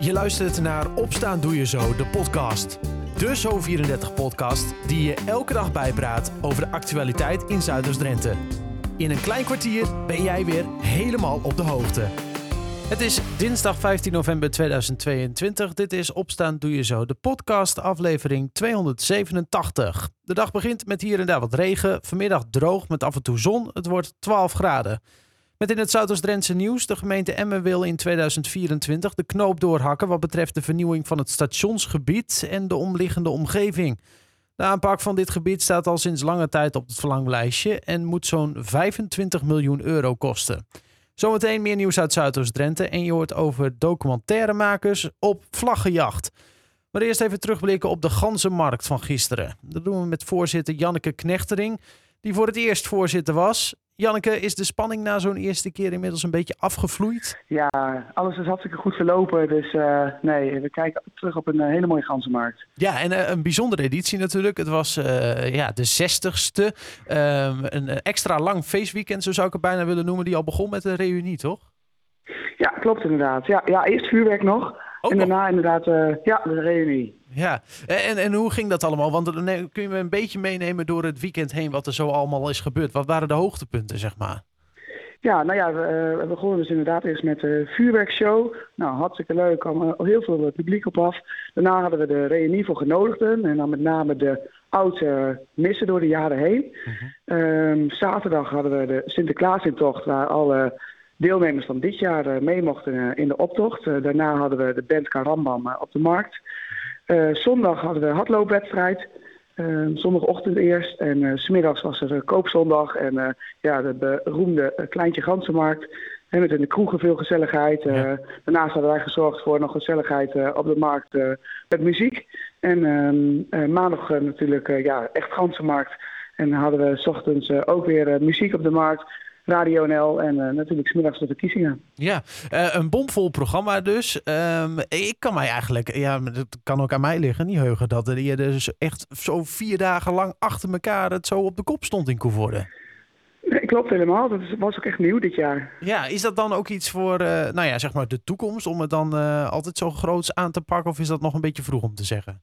Je luistert naar Opstaan Doe Je Zo, de podcast. De Zo34-podcast die je elke dag bijpraat over de actualiteit in Zuiders-Drenthe. In een klein kwartier ben jij weer helemaal op de hoogte. Het is dinsdag 15 november 2022. Dit is Opstaan Doe Je Zo, de podcast aflevering 287. De dag begint met hier en daar wat regen. Vanmiddag droog met af en toe zon. Het wordt 12 graden. Met in het Zuidoost-Drentse nieuws. De gemeente Emmen wil in 2024 de knoop doorhakken wat betreft de vernieuwing van het stationsgebied en de omliggende omgeving. De aanpak van dit gebied staat al sinds lange tijd op het verlanglijstje en moet zo'n 25 miljoen euro kosten. Zometeen meer nieuws uit Zuidoost-Drenthe en je hoort over documentairemakers op vlaggenjacht. Maar eerst even terugblikken op de ganzenmarkt van gisteren. Dat doen we met voorzitter Janneke Knechtering, die voor het eerst voorzitter was. Janneke, is de spanning na zo'n eerste keer inmiddels een beetje afgevloeid? Ja, alles is hartstikke goed verlopen. Dus uh, nee, we kijken terug op een uh, hele mooie ganzenmarkt. Ja, en uh, een bijzondere editie natuurlijk. Het was ja, de zestigste. Um, een extra lang feestweekend, zo zou ik het bijna willen noemen, die al begon met een reunie, toch? Ja, klopt inderdaad. Ja, ja eerst vuurwerk nog. Ook en daarna nog? inderdaad ja, de reunie. Ja, en, en hoe ging dat allemaal? Want dan kun je me een beetje meenemen door het weekend heen wat er zo allemaal is gebeurd. Wat waren de hoogtepunten, zeg maar? Ja, nou ja, we, we begonnen dus inderdaad eerst met de vuurwerkshow. Nou, hartstikke leuk, kwam heel veel publiek op af. Daarna hadden we de reunie voor genodigden en dan met name de oude missen door de jaren heen. um, zaterdag hadden we de Sinterklaasintocht waar alle deelnemers van dit jaar mee mochten in de optocht. daarna hadden we de band Karambam op de markt. Zondag hadden we hardloopwedstrijd. Zondagochtend eerst. En smiddags was er koopzondag. En ja, de beroemde Kleintje Gansenmarkt. En met in de kroegen veel gezelligheid. Ja. Daarnaast hadden wij gezorgd voor nog gezelligheid op de markt met muziek. En ehm, maandag natuurlijk ja, echt Gansenmarkt. En hadden we s ochtends ook weer muziek op de markt. Radio NL en uh, natuurlijk smiddags de verkiezingen. Ja, uh, een bomvol programma dus. Um, ik kan mij eigenlijk, ja, dat kan ook aan mij liggen, niet heugen dat je dus echt zo vier dagen lang achter elkaar het zo op de kop stond in Koevoorde. Nee, klopt helemaal. Dat was ook echt nieuw dit jaar. Ja, is dat dan ook iets voor, uh, nou ja, zeg maar de toekomst om het dan altijd zo groots aan te pakken? Of is dat nog een beetje vroeg om te zeggen?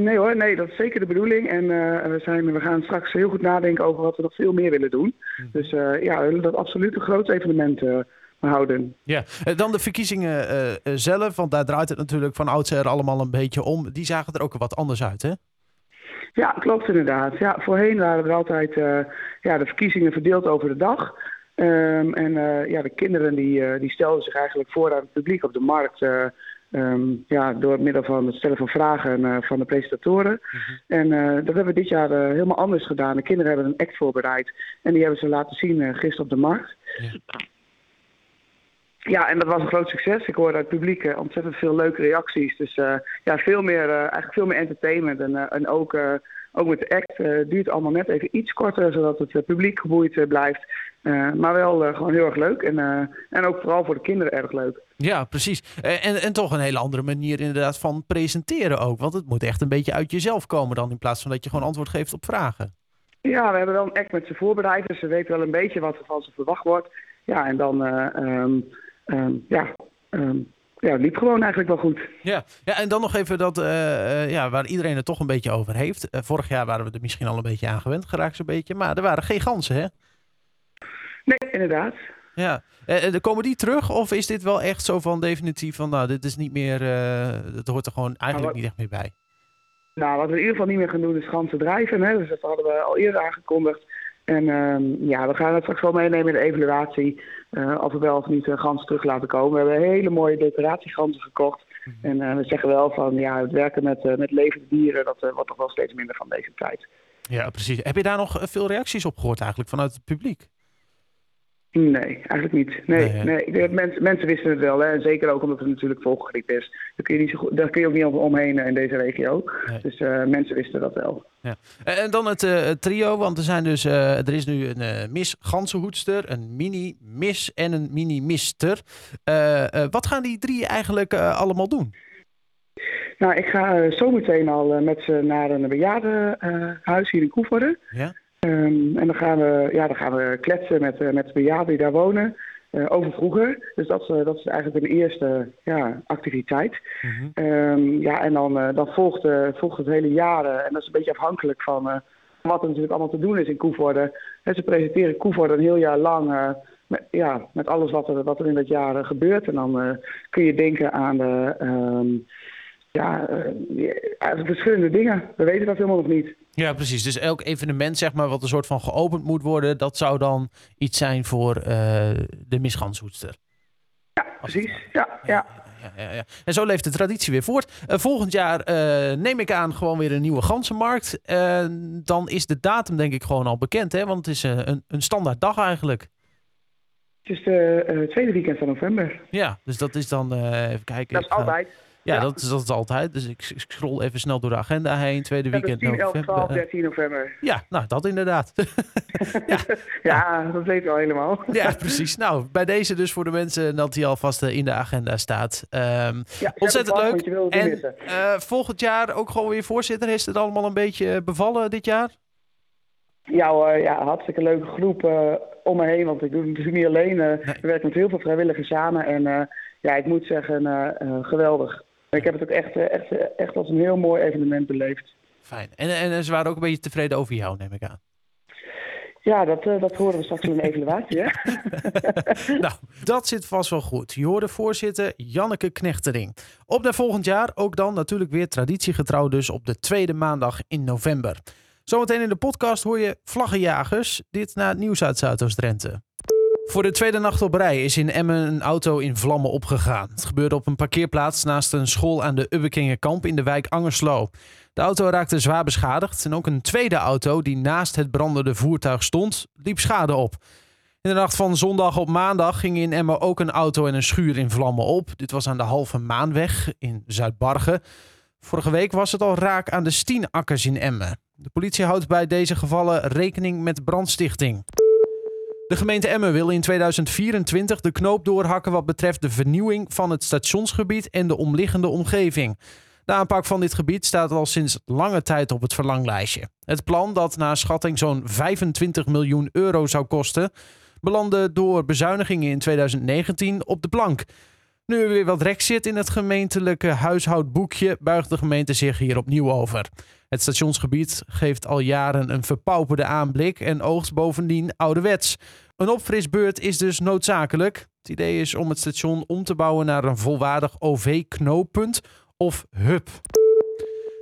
Nee hoor, nee, dat is zeker de bedoeling. En uh, we, zijn, we gaan straks heel goed nadenken over wat we nog veel meer willen doen. Mm. Dus uh, ja, we willen dat absoluut een groot evenement uh, houden. Ja, dan de verkiezingen zelf, want daar draait het natuurlijk van oudsher allemaal een beetje om. Die zagen er ook wat anders uit, hè? Ja, klopt inderdaad. Ja, voorheen waren er altijd ja, de verkiezingen verdeeld over de dag. Um, en ja, de kinderen die, die stelden zich eigenlijk voor aan het publiek op de markt Um, ja, door middel van het stellen van vragen uh, van de presentatoren. Mm -hmm. En uh, dat hebben we dit jaar uh, helemaal anders gedaan. De kinderen hebben een act voorbereid en die hebben ze laten zien gisteren op de markt. Ja. ja. en dat was een groot succes. Ik hoorde uit het publiek ontzettend veel leuke reacties. Dus ja, veel meer, eigenlijk veel meer entertainment. En, en ook, ook met de act duurt allemaal net even iets korter, zodat het publiek geboeid blijft. maar wel gewoon heel erg leuk. En, en ook vooral voor de kinderen erg leuk. Ja, precies. En, en toch een hele andere manier inderdaad van presenteren ook. Want het moet echt een beetje uit jezelf komen dan... in plaats van dat je gewoon antwoord geeft op vragen. Ja, we hebben wel een act met ze voorbereid. Dus ze weten wel een beetje wat er van ze verwacht wordt. Ja, en dan... Um, um, ja, um, ja, het liep gewoon eigenlijk wel goed. Ja, ja en dan nog even dat, uh, uh, ja, waar iedereen het toch een beetje over heeft. Uh, vorig jaar waren we er misschien al een beetje aan gewend geraakt zo'n beetje. Maar er waren geen ganzen, hè? Nee, inderdaad. Ja, uh, komen die terug of is dit wel echt zo van definitief van nou, dit is niet meer, dat hoort er gewoon eigenlijk nou, wat, niet echt meer bij? Nou, wat we in ieder geval niet meer gaan doen is ganzen drijven. Hè? Dus dat hadden we al eerder aangekondigd. En uh, ja, we gaan het straks wel meenemen in de evaluatie. Uh, of we wel of niet uh, ganzen terug laten komen. We hebben hele mooie decoratieganzen gekocht. Mm -hmm. En we zeggen wel van ja, het werken met, met levende dieren, dat wordt toch wel steeds minder van deze tijd. Ja, precies. Heb je daar nog veel reacties op gehoord eigenlijk vanuit het publiek? Nee, eigenlijk niet. Nee, nee, nee. Mensen, mensen wisten het wel. Hè. En zeker ook omdat het natuurlijk volgegriep is. Daar kun je, niet zo goed, daar kun je ook niet omheen in deze regio. Nee. Dus uh, mensen wisten dat wel. Ja. En dan het uh, trio, want er, zijn dus, uh, er is nu een Miss Ganzenhoedster, een Mini Miss en een Mini Mister. wat gaan die drie eigenlijk allemaal doen? Nou, ik ga zometeen al met ze naar een bejaardenhuis hier in Koevoorde. Ja. Um, en dan gaan, we, ja, dan gaan we kletsen met, uh, met de bejaarden die daar wonen. over vroeger. Dus dat, dat is eigenlijk een eerste ja, activiteit. Ehm, ja, en dan, dan volgt, volgt het hele jaar, en dat is een beetje afhankelijk van wat er natuurlijk allemaal te doen is in Koevoorde. ze presenteren Koevoorde een heel jaar lang met, ja, met alles wat er, wat er in dat jaar gebeurt. En dan kun je denken aan de... Ehm, ja, uh, verschillende dingen. We weten dat helemaal nog niet. Ja, precies. Dus elk evenement, zeg maar, wat een soort van geopend moet worden, dat zou dan iets zijn voor uh, de misganshoedster. Ja, precies. Ja, ja. Ja, ja, ja. En zo leeft de traditie weer voort. Uh, volgend jaar neem ik aan gewoon weer een nieuwe ganzenmarkt. dan is de datum denk ik gewoon al bekend, hè? Want het is een, een standaard dag eigenlijk. Het is de tweede weekend van november. Ja, dus dat is dan, even kijken. Dat is altijd. Ja, Dat, is, dat is altijd. Dus ik, ik scroll even snel door de agenda heen. Tweede weekend 10, 11, 12, 13 november. Ja, nou, dat inderdaad. ja, ja, dat weten we al helemaal. ja, precies. Nou, bij deze dus voor de mensen dat die alvast eh, in de agenda staat. Um, ja, ontzettend leuk. En uh, volgend jaar ook gewoon weer voorzitter. Is het allemaal een beetje bevallen dit jaar? Ja hoor, ja, hartstikke leuke groep uh, om me heen. Want ik doe het natuurlijk niet alleen. Uh, nee. We werken met heel veel vrijwilligers samen. En ja, ik moet zeggen, geweldig. Ik heb het ook echt, eh, echt, eh, echt als een heel mooi evenement beleefd. Fijn. En, en ze waren ook een beetje tevreden over jou, neem ik aan. Ja, dat, uh, dat horen we straks in een evaluatie. Hè? nou, dat zit vast wel goed. Je hoorde voorzitter Janneke Knechtering. Op naar volgend jaar, ook dan natuurlijk weer traditiegetrouw dus op de tweede maandag in november. Zometeen in de podcast hoor je vlaggenjagers. Dit na het nieuws uit Zuidoost-Drenthe. Voor de tweede nacht op rij is in Emmen een auto in vlammen opgegaan. Het gebeurde op een parkeerplaats naast een school aan de Ubbekingenkamp in de wijk Angerslo. De auto raakte zwaar beschadigd en ook een tweede auto die naast het brandende voertuig stond, liep schade op. In de nacht van zondag op maandag ging in Emmen ook een auto en een schuur in vlammen op. Dit was aan de Halve Maanweg in Zuidbargen. Vorige week was het al raak aan de Stienakkers in Emmen. De politie houdt bij deze gevallen rekening met brandstichting. De gemeente Emmen wil in 2024 de knoop doorhakken wat betreft de vernieuwing van het stationsgebied en de omliggende omgeving. De aanpak van dit gebied staat al sinds lange tijd op het verlanglijstje. Het plan, dat naar schatting zo'n 25 miljoen euro zou kosten, belandde door bezuinigingen in 2019 op de plank. Nu er weer wat rek zit in het gemeentelijke huishoudboekje, buigt de gemeente zich hier opnieuw over. Het stationsgebied geeft al jaren een verpauperde aanblik en oogst bovendien ouderwets. Een opfrisbeurt is dus noodzakelijk. Het idee is om het station om te bouwen naar een volwaardig OV-knooppunt of hub.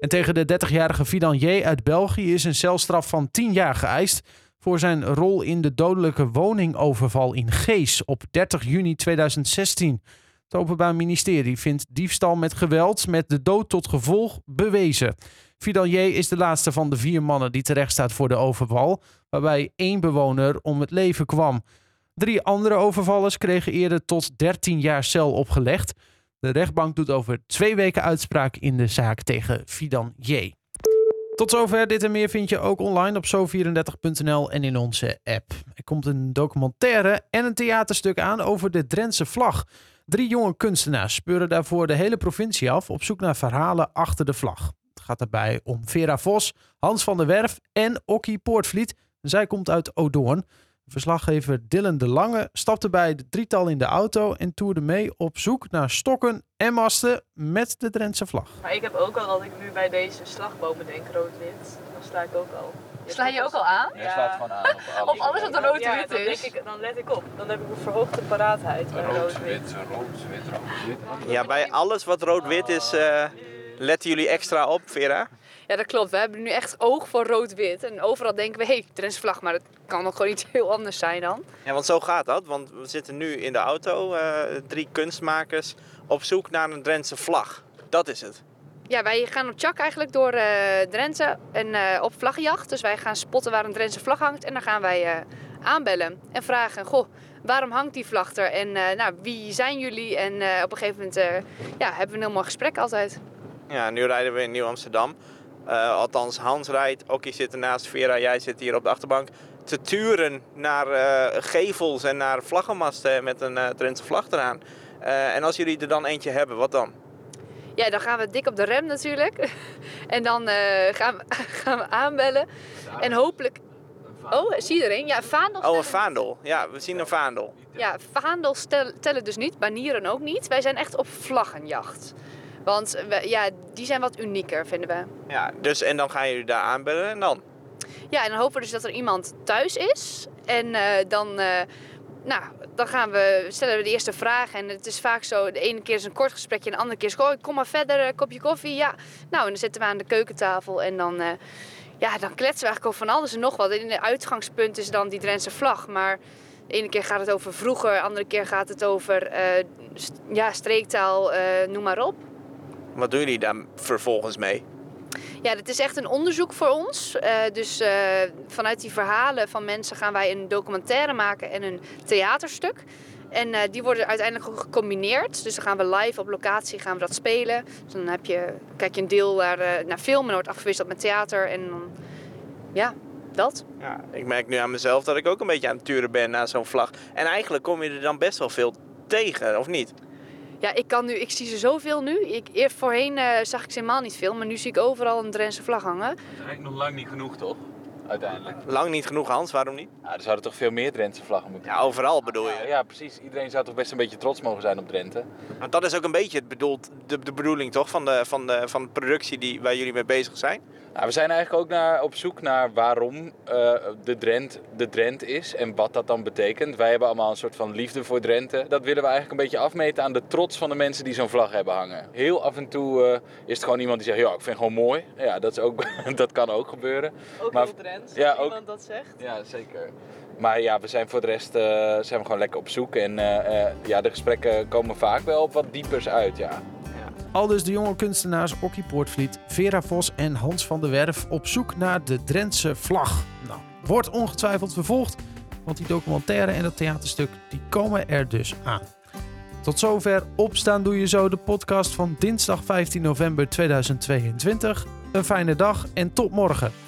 En tegen de 30-jarige Vidanier uit België is een celstraf van 10 jaar geëist voor zijn rol in de dodelijke woningoverval in Gees op 30 juni 2016. Het Openbaar Ministerie vindt diefstal met geweld met de dood tot gevolg bewezen. Vidalier is de laatste van de vier mannen die terecht staat voor de overval, waarbij één bewoner om het leven kwam. Drie andere overvallers kregen eerder tot 13 jaar cel opgelegd. De rechtbank doet over twee weken uitspraak in de zaak tegen Fidan J. Tot zover. Dit en meer vind je ook online op zo34.nl en in onze app. Er komt een documentaire en een theaterstuk aan over de Drentse vlag. Drie jonge kunstenaars speuren daarvoor de hele provincie af op zoek naar verhalen achter de vlag. Gaat daarbij om Vera Vos, Hans van der Werf en Okkie Poortvliet. Zij komt uit Odoorn. Verslaggever Dylan de Lange stapte bij de drietal in de auto en toerde mee op zoek naar stokken en masten met de Drentse vlag. Maar ik heb ook al dat ik nu bij deze slagbomen denk, rood-wit. Dan sta ik ook al. Sla je ook al aan? Ja, slaat gewoon aan op alles. Op alles wat er rood-wit ja, is? Ik, dan let ik op. Dan heb ik een verhoogde paraatheid bij rood-wit. Rood-wit, rood-wit. Ja, bij alles wat rood-wit is, uh, letten jullie extra op, Vera? Ja, dat klopt. We hebben nu echt oog voor rood-wit. En overal denken we, hé, hey, Drentse vlag. Maar dat kan nog gewoon iets heel anders zijn dan. Ja, want zo gaat dat. Want we zitten nu in de auto, uh, drie kunstmakers, op zoek naar een Drentse vlag. Dat is het. Ja, wij gaan op Tjak eigenlijk door uh, Drenthe en uh, op vlaggenjacht. Dus wij gaan spotten waar een Drentse vlag hangt. En dan gaan wij aanbellen en vragen, goh, waarom hangt die vlag er? En nou, wie zijn jullie? En op een gegeven moment ja, hebben we een heel mooi gesprek altijd. Ja, nu rijden we in Nieuw-Amsterdam. Uh, althans, Hans rijdt, Okkie zit ernaast, Vera, jij zit hier op de achterbank. Te turen naar uh, gevels en naar vlaggenmasten met een uh, Drentse vlag eraan. en als jullie er dan eentje hebben, wat dan? Ja, dan gaan we dik op de rem natuurlijk. en dan gaan, we, gaan we aanbellen. En hopelijk Oh, zie je erin? Ja, vaandel. Oh, een vaandel. Ja, we zien een vaandel. Ja, vaandels tel- tellen dus niet, banieren ook niet. Wij zijn echt op vlaggenjacht. Want we- ja, die zijn wat unieker, vinden we. Ja, dus en dan gaan jullie daar aanbellen en dan? Ja, en dan hopen we dus dat er iemand thuis is. En eh, dan, eh, nou, dan gaan we, stellen we de eerste vraag. En het is vaak zo, de ene keer is een kort gesprekje... en de andere keer is, oh, kom maar verder, eh, kopje koffie. Ja, nou, en dan zitten we aan de keukentafel en dan... ja, dan kletsen we eigenlijk over van alles en nog wat. En het uitgangspunt is dan die Drentse vlag. Maar de ene keer gaat het over vroeger, de andere keer gaat het over ja, streektaal, noem maar op. Wat doen jullie daar vervolgens mee? Ja, dit is echt een onderzoek voor ons. Eh, dus eh, vanuit die verhalen van mensen gaan wij een documentaire maken en een theaterstuk. En eh, die worden uiteindelijk gecombineerd. Dus dan gaan we live op locatie gaan we dat spelen. Dus dan heb je, kijk je een deel naar, naar film en dan wordt afgewisseld met theater. En dan, ja, dat. Ja, ik merk nu aan mezelf dat ik ook een beetje aan het turen ben naar zo'n vlag. En eigenlijk kom je er dan best wel veel tegen, of niet? Ja, ik kan nu, ik zie ze zoveel nu. Ik, eerst voorheen eh, zag ik ze helemaal niet veel, maar nu zie ik overal een Drentse vlag hangen. Dat is eigenlijk nog lang niet genoeg, toch? Uiteindelijk. Lang niet genoeg, Hans, waarom niet? Ja, er zouden toch veel meer Drentse vlaggen moeten Ja, overal bedoel Ja, je. ja, precies. Iedereen zou toch best een beetje trots mogen zijn op Drenthe. Want dat is ook een beetje het bedoeld, de, de bedoeling toch van de, van, de, van de productie die, waar jullie mee bezig zijn? Nou, we zijn eigenlijk ook naar, op zoek naar waarom eh, de, Drent, de Drent is en wat dat dan betekent. Wij hebben allemaal een soort van liefde voor Drenthe. Dat willen we eigenlijk een beetje afmeten aan de trots van de mensen die zo'n vlag hebben hangen. Heel af en toe eh, is het gewoon iemand die zegt, ja, ik vind het gewoon mooi. Ja, dat, is ook, dat kan ook gebeuren. Ook Maar- heel Drents, ja, als ook- iemand dat zegt. Ja, zeker. Maar ja, we zijn voor de rest eh, zijn we gewoon lekker op zoek. En ja, de gesprekken komen vaak wel op wat diepers uit, ja. Al dus de jonge kunstenaars Okkie Poortvliet, Vera Vos en Hans van der Werf op zoek naar de Drentse vlag. Nou, wordt ongetwijfeld vervolgd, want die documentaire en dat theaterstuk die komen er dus aan. Tot zover Opstaan Doe Je Zo, de podcast van dinsdag 15 november 2022. Een fijne dag en tot morgen.